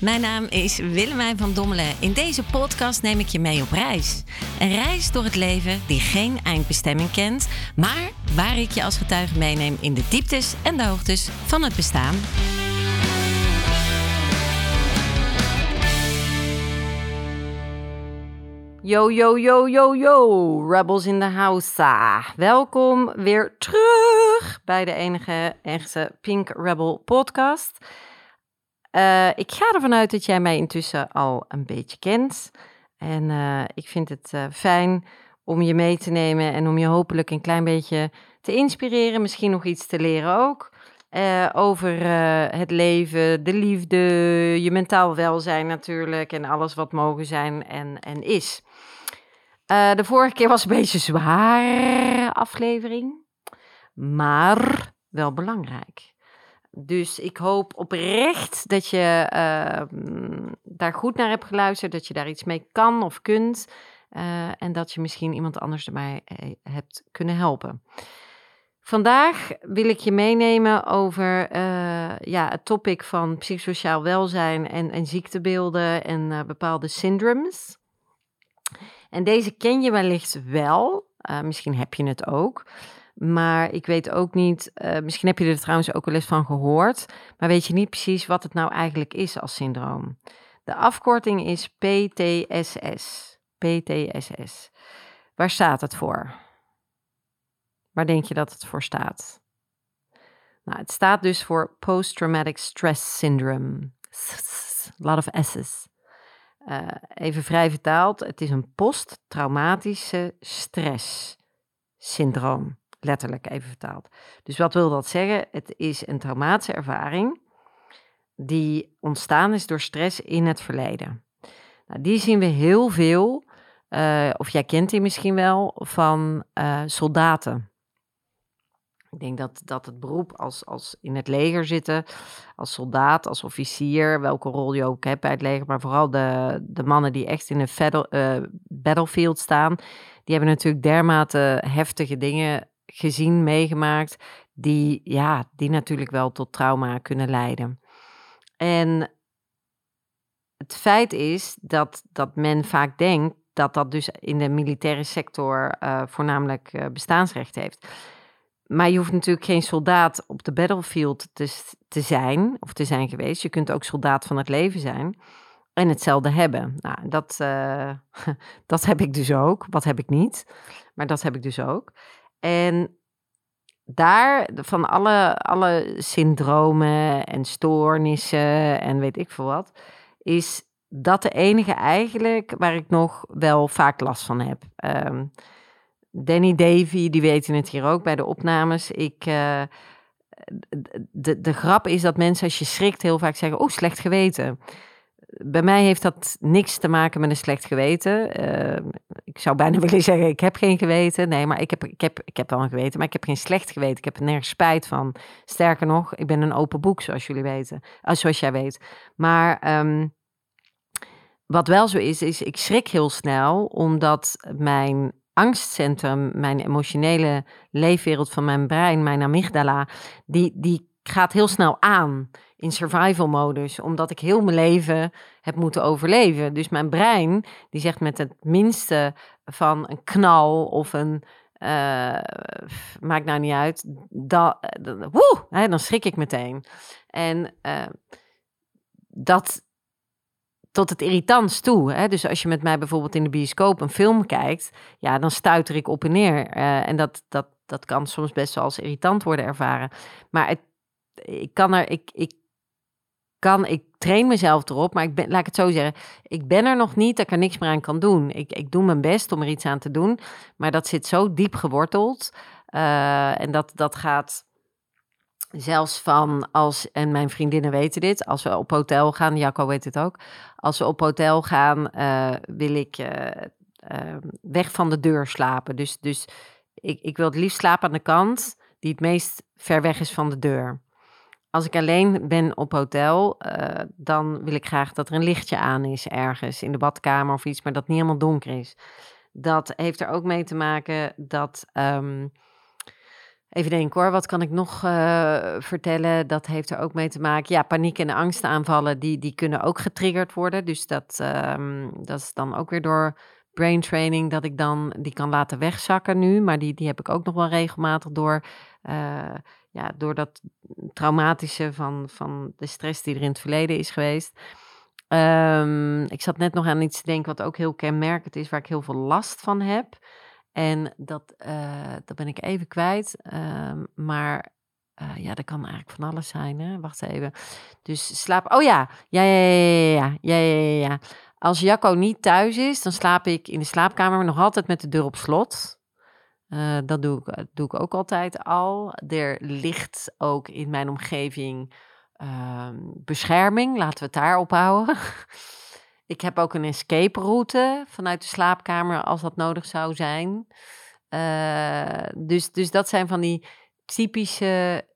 Mijn naam is Willemijn van Dommelen. In deze podcast neem ik je mee op reis. Een reis door het leven die geen eindbestemming kent, maar waar ik je als getuige meeneem in de dieptes en de hoogtes van het bestaan. Yo, yo, yo, yo, yo, Rebels in the House. Welkom weer terug bij de enige echte Pink Rebel podcast. Uh, ik ga ervan uit dat jij mij intussen al een beetje kent. En uh, ik vind het uh, fijn om je mee te nemen en om je hopelijk een klein beetje te inspireren. Misschien nog iets te leren ook. over het leven, de liefde, je mentaal welzijn natuurlijk. En alles wat mogen zijn en, en is. de vorige keer was een beetje zware aflevering. Maar wel belangrijk. Dus ik hoop oprecht dat je uh, daar goed naar hebt geluisterd, dat je daar iets mee kan of kunt. Uh, en dat je misschien iemand anders erbij eh, hebt kunnen helpen. Vandaag wil ik je meenemen over uh, ja, het topic van psychosociaal welzijn en, en ziektebeelden en bepaalde syndromes. En deze ken je wellicht wel, misschien heb je het ook. Maar ik weet ook niet, uh, misschien heb je er trouwens ook wel eens van gehoord, maar weet je niet precies wat het nou eigenlijk is als syndroom. De afkorting is PTSS. PTSS. Waar staat het voor? Waar denk je dat het voor staat? Nou, het staat dus voor Post-Traumatic Stress Syndrome. A lot of S's. Uh, even vrij vertaald, het is een posttraumatische stress syndroom. Letterlijk even vertaald. Dus wat wil dat zeggen? Het is een traumatische ervaring die ontstaan is door stress in het verleden. Nou, die zien we heel veel, uh, of jij kent die misschien wel, van uh, soldaten. Ik denk dat, dat het beroep als, als in het leger zitten, als soldaat, als officier, welke rol je ook hebt bij het leger, maar vooral de, de mannen die echt in een uh, battlefield staan, die hebben natuurlijk dermate heftige dingen gezien, meegemaakt, die, ja, die natuurlijk wel tot trauma kunnen leiden. En het feit is dat, dat men vaak denkt dat dat dus in de militaire sector uh, voornamelijk uh, bestaansrecht heeft. Maar je hoeft natuurlijk geen soldaat op de battlefield te, te zijn of te zijn geweest. Je kunt ook soldaat van het leven zijn en hetzelfde hebben. Nou, dat, uh, dat heb ik dus ook. Wat heb ik niet? Maar dat heb ik dus ook. En daar, van alle, alle syndromen en stoornissen en weet ik veel wat, is dat de enige eigenlijk waar ik nog wel vaak last van heb. Um, Danny Davy, die weten het hier ook bij de opnames. Ik, uh, de, de grap is dat mensen als je schrikt heel vaak zeggen, oh, slecht geweten bij mij heeft dat niks te maken met een slecht geweten. Uh, ik zou bijna willen zeggen, ik heb geen geweten. Nee, maar ik heb, ik, heb, ik heb wel een geweten, maar ik heb geen slecht geweten. Ik heb er nergens spijt van. Sterker nog, ik ben een open boek, zoals jullie weten. Uh, zoals jij weet. Maar um, wat wel zo is, is ik schrik heel snel, omdat mijn angstcentrum, mijn emotionele leefwereld van mijn brein, mijn amygdala, die, die gaat heel snel aan in survival modus, omdat ik heel mijn leven heb moeten overleven. Dus mijn brein, die zegt met het minste van een knal of een, uh, maakt nou niet uit, dat, woe, hè, dan schrik ik meteen. En uh, dat tot het irritants toe. Hè? Dus als je met mij bijvoorbeeld in de bioscoop een film kijkt, ja, dan stuiter ik op en neer. En dat, dat, dat kan soms best wel als irritant worden ervaren. Maar het ik kan er, ik, ik kan, ik train mezelf erop, maar ik ben, laat ik het zo zeggen, ik ben er nog niet dat ik er niks meer aan kan doen. Ik, ik doe mijn best om er iets aan te doen, maar dat zit zo diep geworteld. Uh, en dat, dat gaat zelfs van als, en mijn vriendinnen weten dit, als we op hotel gaan, Jacco weet het ook, als we op hotel gaan, uh, wil ik uh, weg van de deur slapen. Dus, dus ik, ik wil het liefst slapen aan de kant die het meest ver weg is van de deur. Als ik alleen ben op hotel, uh, dan wil ik graag dat er een lichtje aan is ergens in de badkamer of iets, maar dat niet helemaal donker is. Dat heeft er ook mee te maken dat um, Even denken hoor, wat kan ik nog uh, vertellen? Dat heeft er ook mee te maken. Ja, paniek en angstaanvallen, die, die kunnen ook getriggerd worden. Dus dat, um, dat is dan ook weer door brain training dat ik dan die kan laten wegzakken nu. Maar die, die heb ik ook nog wel regelmatig door, uh, ja, door dat traumatische van, van de stress die er in het verleden is geweest. Um, ik zat net nog aan iets te denken wat ook heel kenmerkend is, waar ik heel veel last van heb. En dat, uh, dat ben ik even kwijt. Uh, maar uh, ja, dat kan eigenlijk van alles zijn. Hè? Wacht even. Dus slaap. Oh ja. Ja, ja, ja, ja, ja, ja, ja. Als Jacco niet thuis is, dan slaap ik in de slaapkamer nog altijd met de deur op slot. Uh, dat doe ik, doe ik ook altijd al. Er ligt ook in mijn omgeving ehm, bescherming. Laten we het daar ophouden. Ik heb ook een escape route vanuit de slaapkamer als dat nodig zou zijn. Uh, dus, dus dat zijn van die typische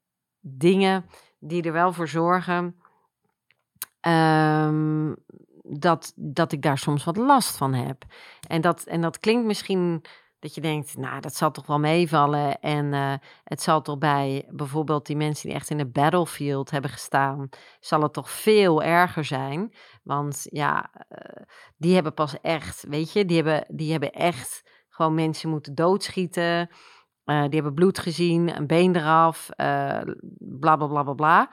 dingen die er wel voor zorgen um, dat, dat ik daar soms wat last van heb. En dat, en dat klinkt misschien dat je denkt, nou, dat zal toch wel meevallen. En uh, het zal toch bij bijvoorbeeld die mensen die echt in de battlefield hebben gestaan, zal het toch veel erger zijn. Want ja, uh, die hebben pas echt, weet je, die hebben, die hebben echt gewoon mensen moeten doodschieten. Uh, die hebben bloed gezien, een been eraf, bla bla bla bla bla.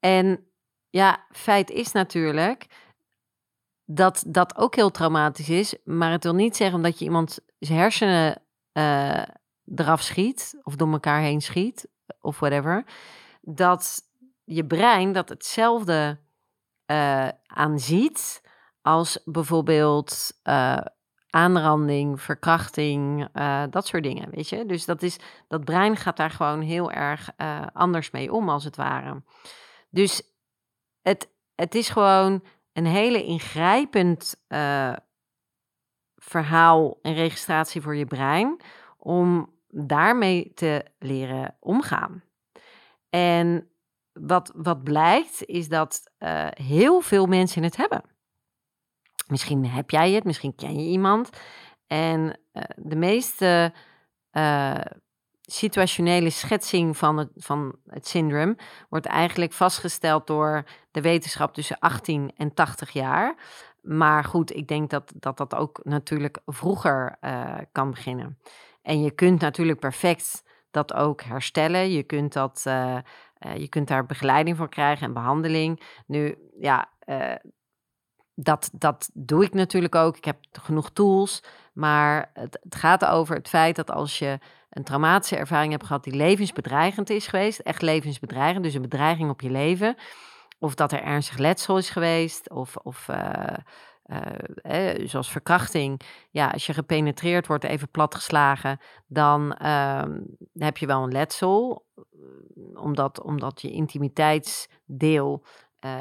En ja, feit is natuurlijk dat dat ook heel traumatisch is. Maar het wil niet zeggen omdat je iemand zijn hersenen uh, eraf schiet of door elkaar heen schiet of whatever, dat je brein dat hetzelfde uh, aanziet als bijvoorbeeld uh, aanranding, verkrachting, dat soort dingen, weet je. Dus dat, is, dat brein gaat daar gewoon heel erg anders mee om, als het ware. Dus het, het is gewoon een hele ingrijpend uh, verhaal en registratie voor je brein om daarmee te leren omgaan. En wat, wat blijkt is dat uh, heel veel mensen het hebben. Misschien heb jij het, misschien ken je iemand. En uh, de meeste situationele schetsing van het, van het syndroom wordt eigenlijk vastgesteld door de wetenschap tussen 18 en 80 jaar. Maar goed, ik denk dat dat, dat ook natuurlijk vroeger uh, kan beginnen. En je kunt natuurlijk perfect dat ook herstellen. Je kunt, dat, uh, uh, je kunt daar begeleiding voor krijgen en behandeling. Nu, ja, dat, dat doe ik natuurlijk ook. Ik heb genoeg tools. Maar het, het gaat over het feit dat als je een traumatische ervaring hebt gehad die levensbedreigend is geweest, echt levensbedreigend, dus een bedreiging op je leven, of dat er ernstig letsel is geweest, of, of uh, uh, zoals verkrachting, ja, als je gepenetreerd wordt, even platgeslagen, dan uh, heb je wel een letsel, omdat, omdat je intimiteitsdeel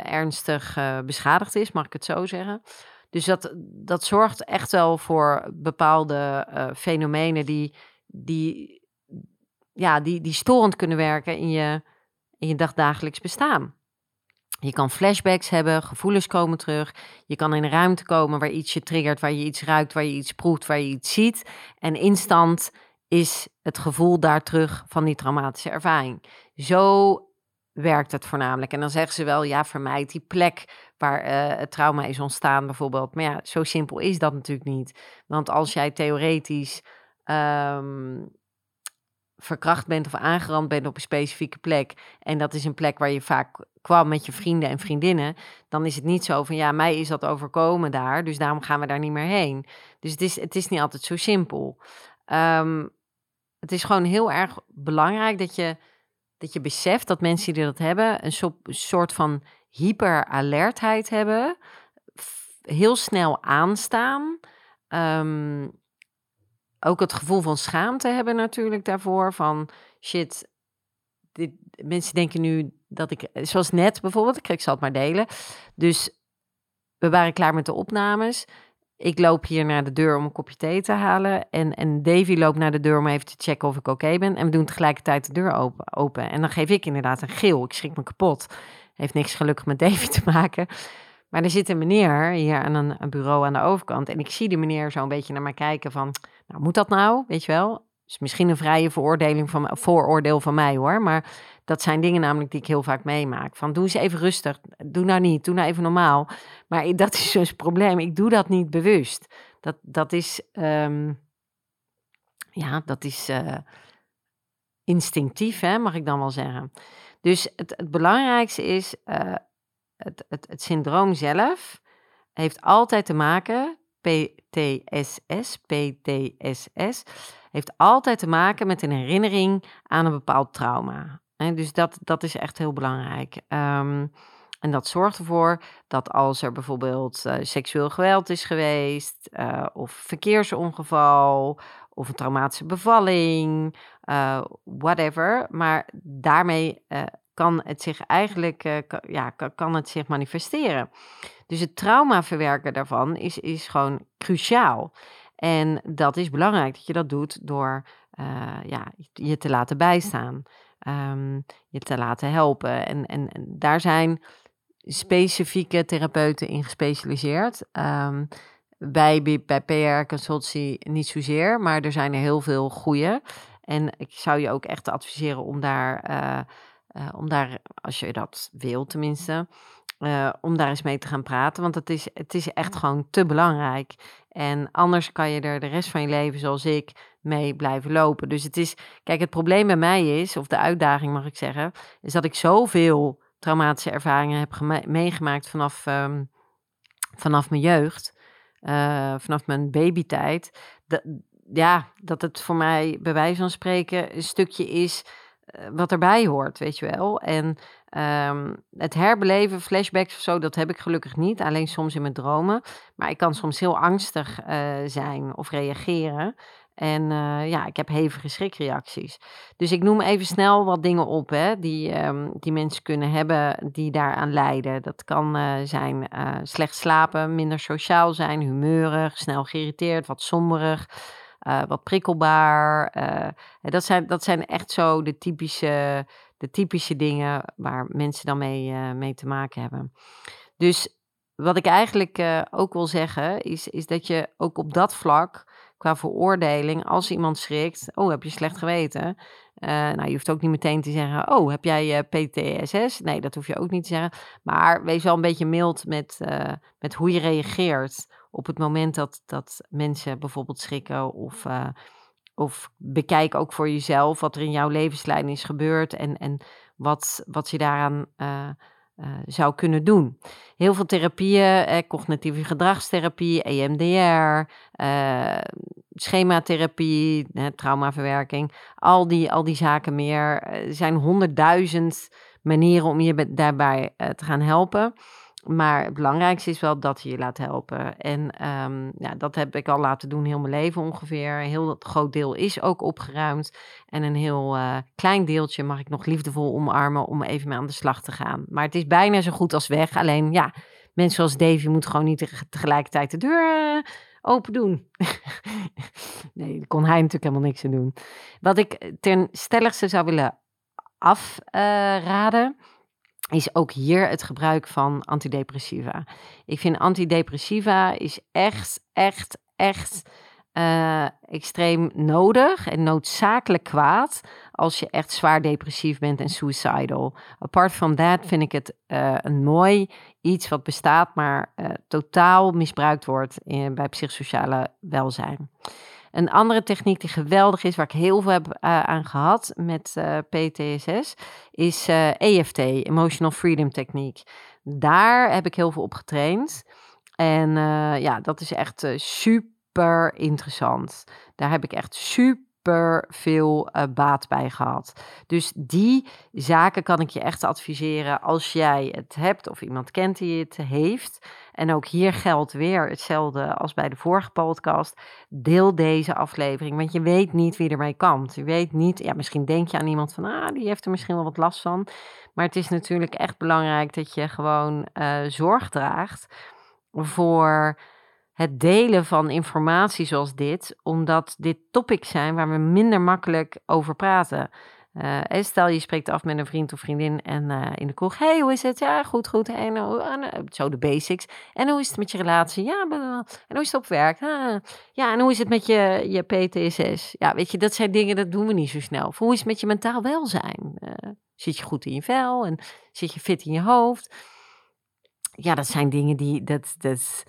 ernstig beschadigd is, mag ik het zo zeggen. Dus dat, dat zorgt echt wel voor bepaalde fenomenen die die, ja, die, die storend kunnen werken in je, in je dagdagelijks bestaan. Je kan flashbacks hebben, gevoelens komen terug. Je kan in een ruimte komen waar iets je triggert, waar je iets ruikt, waar je iets proeft, waar je iets ziet. En instant is het gevoel daar terug van die traumatische ervaring. Zo werkt het voornamelijk. En dan zeggen ze wel, ja, vermijd die plek waar uh, het trauma is ontstaan bijvoorbeeld. Maar ja, zo simpel is dat natuurlijk niet. Want als jij theoretisch um, verkracht bent of aangerand bent op een specifieke plek. En dat is een plek waar je vaak kwam met je vrienden en vriendinnen. Dan is het niet zo van ja, mij is dat overkomen daar. Dus daarom gaan we daar niet meer heen. Dus het is, het is niet altijd zo simpel. Um, het is gewoon heel erg belangrijk dat je, dat je beseft dat mensen die dat hebben, een soort van hyperalertheid hebben. Heel snel aanstaan. Um, ook het gevoel van schaamte hebben natuurlijk daarvoor. Van shit, dit, mensen denken nu dat ik, zoals net bijvoorbeeld, ik zal het maar delen. Dus we waren klaar met de opnames. Ik loop hier naar de deur om een kopje thee te halen. En, en Davy loopt naar de deur om even te checken of ik oké ben. En we doen tegelijkertijd de deur open, open. En dan geef ik inderdaad een geel. Ik schrik me kapot. Heeft niks gelukkig met Davy te maken. Maar er zit een meneer hier aan een, bureau aan de overkant. En ik zie de meneer zo een beetje naar mij kijken van, nou moet dat nou, weet je wel? is misschien een vrije veroordeling van, vooroordeel van mij hoor. Maar dat zijn dingen namelijk die ik heel vaak meemaak. Van doe eens even rustig. Doe nou niet. Doe nou even normaal. Maar dat is dus het probleem. Ik doe dat niet bewust. Dat, dat is. Ehm, ja, dat is. Uh, instinctief, hè, mag ik dan wel zeggen. Dus het, het belangrijkste is. Uh, het, het, het syndroom zelf heeft altijd te maken. PTSS, PTSS heeft altijd te maken met een herinnering aan een bepaald trauma. En dus dat, dat is echt heel belangrijk. Um, en dat zorgt ervoor dat als er bijvoorbeeld uh, seksueel geweld is geweest, uh, of verkeersongeval, of een traumatische bevalling, uh, whatever, maar daarmee kan het zich eigenlijk kan, ja, kan, kan, het zich manifesteren. Dus het trauma verwerken daarvan is, is gewoon cruciaal. En dat is belangrijk dat je dat doet door uh, ja, je te laten bijstaan, um, je te laten helpen. En, en, en, daar zijn specifieke therapeuten in gespecialiseerd. Um, bij, bij PR Consultancy niet zozeer, maar er zijn er heel veel goede. En ik zou je ook echt adviseren om daar, uh, uh, om daar als je dat wil tenminste, uh, om daar eens mee te gaan praten. Want het is, het is echt gewoon te belangrijk. En anders kan je er de rest van je leven, zoals ik, mee blijven lopen. Dus het is, kijk, het probleem bij mij is, of de uitdaging mag ik zeggen, is dat ik zoveel traumatische ervaringen heb meegemaakt vanaf, um, vanaf mijn jeugd, uh, vanaf mijn babytijd. Dat, ja, dat het voor mij bij wijze van spreken een stukje is wat erbij hoort, weet je wel. En Um, het herbeleven, flashbacks of zo, dat heb ik gelukkig niet. Alleen soms in mijn dromen. Maar ik kan soms heel angstig uh, zijn of reageren. En uh, ja, ik heb hevige schrikreacties. Dus ik noem even snel wat dingen op hè, die, um, die mensen kunnen hebben die daaraan lijden. Dat kan uh, zijn slecht slapen, minder sociaal zijn, humeurig, snel geïrriteerd, wat somberig. Wat prikkelbaar. dat, zijn, dat zijn echt zo de typische de typische dingen waar mensen dan mee, uh, mee te maken hebben. Dus wat ik eigenlijk ook wil zeggen, is, is dat je ook op dat vlak, qua veroordeling, als iemand schrikt, oh, heb je slecht geweten? Nou, je hoeft ook niet meteen te zeggen, oh, heb jij PTSS? Nee, dat hoef je ook niet te zeggen. Maar wees wel een beetje mild met, met hoe je reageert op het moment dat, dat mensen bijvoorbeeld schrikken of of bekijk ook voor jezelf wat er in jouw levenslijn is gebeurd en, en wat, wat je daaraan uh, uh, zou kunnen doen. Heel veel therapieën, eh, cognitieve gedragstherapie, EMDR, schematherapie, eh, traumaverwerking, al die, al die zaken meer. Er zijn honderdduizend manieren om je daarbij te gaan helpen. Maar het belangrijkste is wel dat je je laat helpen. En um, ja, dat heb ik al laten doen heel mijn leven ongeveer. Een heel groot deel is ook opgeruimd. En een heel uh, klein deeltje mag ik nog liefdevol omarmen om even mee aan de slag te gaan. Maar het is bijna zo goed als weg. Alleen ja, mensen zoals Davy moeten gewoon niet tegelijkertijd de deur uh, open doen. nee, daar kon hij natuurlijk helemaal niks aan doen. Wat ik ten stelligste zou willen afraden. Is ook hier het gebruik van antidepressiva. Ik vind antidepressiva is echt, echt, echt uh, extreem nodig en noodzakelijk kwaad als je echt zwaar depressief bent en suicidal. Apart from that vind ik het uh, een mooi iets wat bestaat, maar uh, totaal misbruikt wordt in, bij psychosociale welzijn. Een andere techniek die geweldig is, waar ik heel veel heb uh, aan gehad met uh, PTSS, is uh, eh, EFT, Emotional Freedom Techniek. Daar heb ik heel veel op getraind. En ja, dat is echt super interessant. Daar heb ik echt super super veel uh, baat bij gehad. Dus die zaken kan ik je echt adviseren als jij het hebt of iemand kent die het heeft. En ook hier geldt weer hetzelfde als bij de vorige podcast. Deel deze aflevering, want je weet niet wie ermee kan. Je weet niet, ja, misschien denk je aan iemand van, ah, die heeft er misschien wel wat last van. Maar het is natuurlijk echt belangrijk dat je gewoon uh, zorg draagt voor het delen van informatie zoals dit, omdat dit topics zijn waar we minder makkelijk over praten. Uh, stel je spreekt af met een vriend of vriendin en uh, in de kroeg. hey, hoe is het? Ja, goed, goed. En, uh, zo de basics. En hoe is het met je relatie? Ja, en hoe is het op werk? Ah, ja, en hoe is het met je, je PTSS? Ja, weet je, dat zijn dingen, dat doen we niet zo snel. Hoe is het met je mentaal welzijn? zit je goed in je vel en zit je fit in je hoofd? Ja, dat zijn dingen die, dat, dat,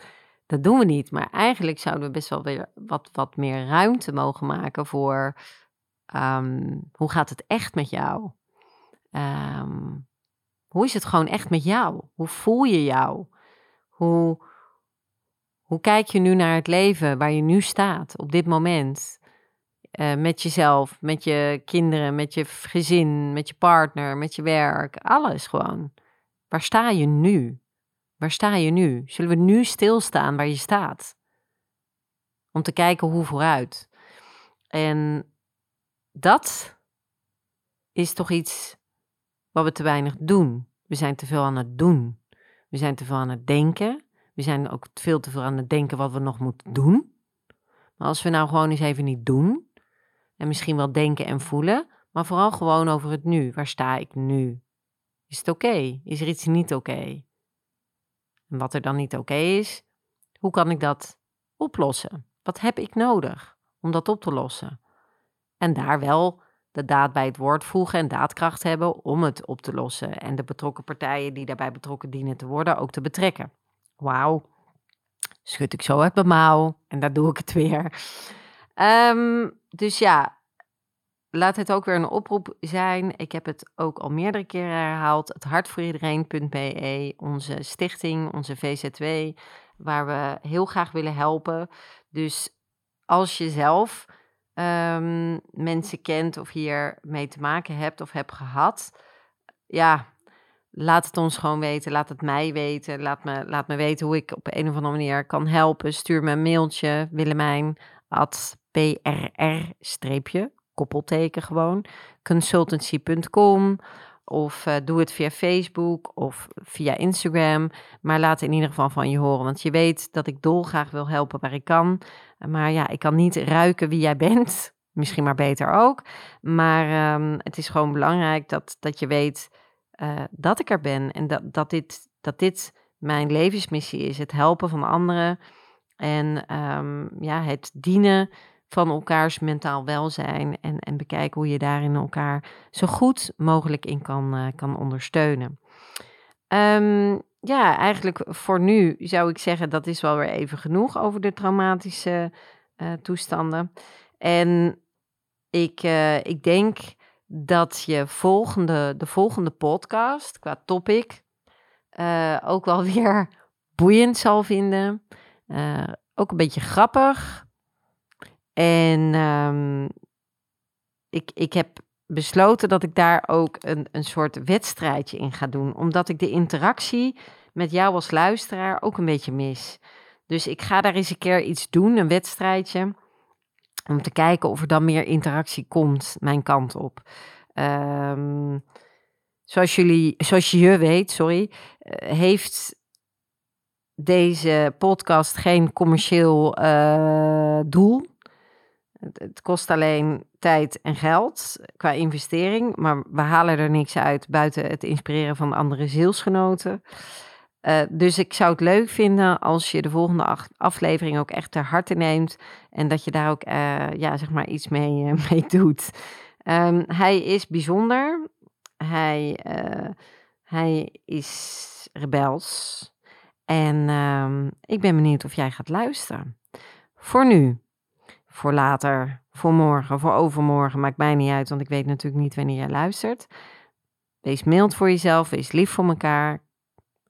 dat doen we niet. Maar eigenlijk zouden we best wel weer wat, wat meer ruimte mogen maken voor Ehm, hoe gaat het echt met jou? Ehm, hoe is het gewoon echt met jou? Hoe voel je jou? Hoe, hoe kijk je nu naar het leven waar je nu staat op dit moment? Uh, met jezelf, met je kinderen, met je gezin, met je partner, met je werk, alles gewoon. Waar sta je nu? Waar sta je nu? Zullen we nu stilstaan waar je staat? Om te kijken hoe vooruit. En dat is toch iets wat we te weinig doen. We zijn te veel aan het doen. We zijn te veel aan het denken. We zijn ook veel te veel aan het denken wat we nog moeten doen. Maar als we nou gewoon eens even niet doen, en misschien wel denken en voelen, maar vooral gewoon over het nu. Waar sta ik nu? Is het oké? Is er iets niet oké? En wat er dan niet oké is, hoe kan ik dat oplossen? Wat heb ik nodig om dat op te lossen? En daar wel de daad bij het woord voegen en daadkracht hebben om het op te lossen. En de betrokken partijen die daarbij betrokken dienen te worden ook te betrekken. Wauw, schud ik zo uit mijn mouw en daar doe ik het weer. Ehm, dus ja, laat het ook weer een oproep zijn. Ik heb het ook al meerdere keren herhaald. Het hartvoriedereen.be, onze stichting, onze VZW, waar we heel graag willen helpen. Dus als je zelf um, mensen kent of hier mee te maken hebt of hebt gehad, ja, laat het ons gewoon weten. Laat het mij weten. Laat me, laat me weten hoe ik op een of andere manier kan helpen. Stuur me een mailtje, Willemijn, at prr, koppelteken gewoon, consultancy.com of uh, doe het via Facebook of via Instagram. Maar laat in ieder geval van je horen. Want je weet dat ik dolgraag wil helpen waar ik kan. Maar ja, ik kan niet ruiken wie jij bent. Misschien maar beter ook. Maar um, het is gewoon belangrijk dat, dat je weet uh, dat ik er ben. En dat, dat, dit, dat dit mijn levensmissie is. Het helpen van anderen. En um, ja, het dienen van elkaars mentaal welzijn en, en bekijken hoe je daarin elkaar zo goed mogelijk in kan, uh, kan ondersteunen. Um, ja, eigenlijk voor nu zou ik zeggen dat is wel weer even genoeg over de traumatische uh, toestanden. En ik, uh, ik denk dat je volgende, de volgende podcast qua topic ook wel weer boeiend zal vinden. ook een beetje grappig. En um, ik, ik heb besloten dat ik daar ook een, een soort wedstrijdje in ga doen. Omdat ik de interactie met jou als luisteraar ook een beetje mis. Dus ik ga daar eens een keer iets doen, een wedstrijdje. Om te kijken of er dan meer interactie komt mijn kant op. Um, zoals jullie, zoals je weet, sorry, eh, heeft deze podcast geen commercieel uh, doel. Het, kost alleen tijd en geld qua investering, maar we halen er niks uit buiten het inspireren van andere zielsgenoten. Uh, dus ik zou het leuk vinden als je de volgende aflevering ook echt ter harte neemt en dat je daar ook uh, ja, zeg maar iets mee, uh, mee doet. Um, hij is bijzonder. Hij, hij is rebels. En um, ik ben benieuwd of jij gaat luisteren. Voor nu voor later, voor morgen, voor overmorgen, maakt mij niet uit, want ik weet natuurlijk niet wanneer jij luistert. Wees mild voor jezelf, wees lief voor elkaar.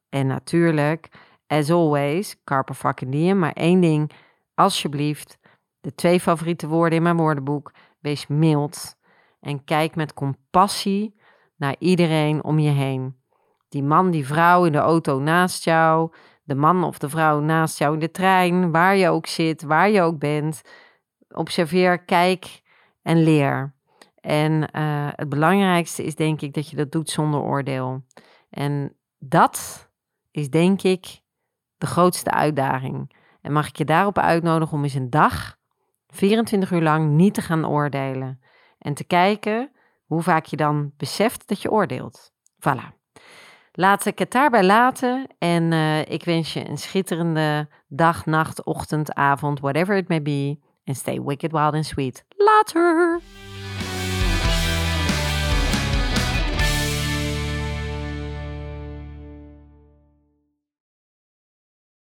En natuurlijk, as always, carpe fucking diem. Maar één ding, alsjeblieft, de twee favoriete woorden in mijn woordenboek. Wees mild en kijk met compassie naar iedereen om je heen. Die man, die vrouw in de auto naast jou, de man of de vrouw naast jou in de trein, waar je ook zit, waar je ook bent observeer, kijk en leer. En uh, het belangrijkste is denk ik dat je dat doet zonder oordeel. En dat is denk ik de grootste uitdaging. En mag ik je daarop uitnodigen om eens een dag, 24 uur lang, niet te gaan oordelen. En te kijken hoe vaak je dan beseft dat je oordeelt. Voilà. Laat ik het daarbij laten en uh, ik wens je een schitterende dag, nacht, ochtend, avond, whatever it may be. En stay wicked, wild and sweet. Later!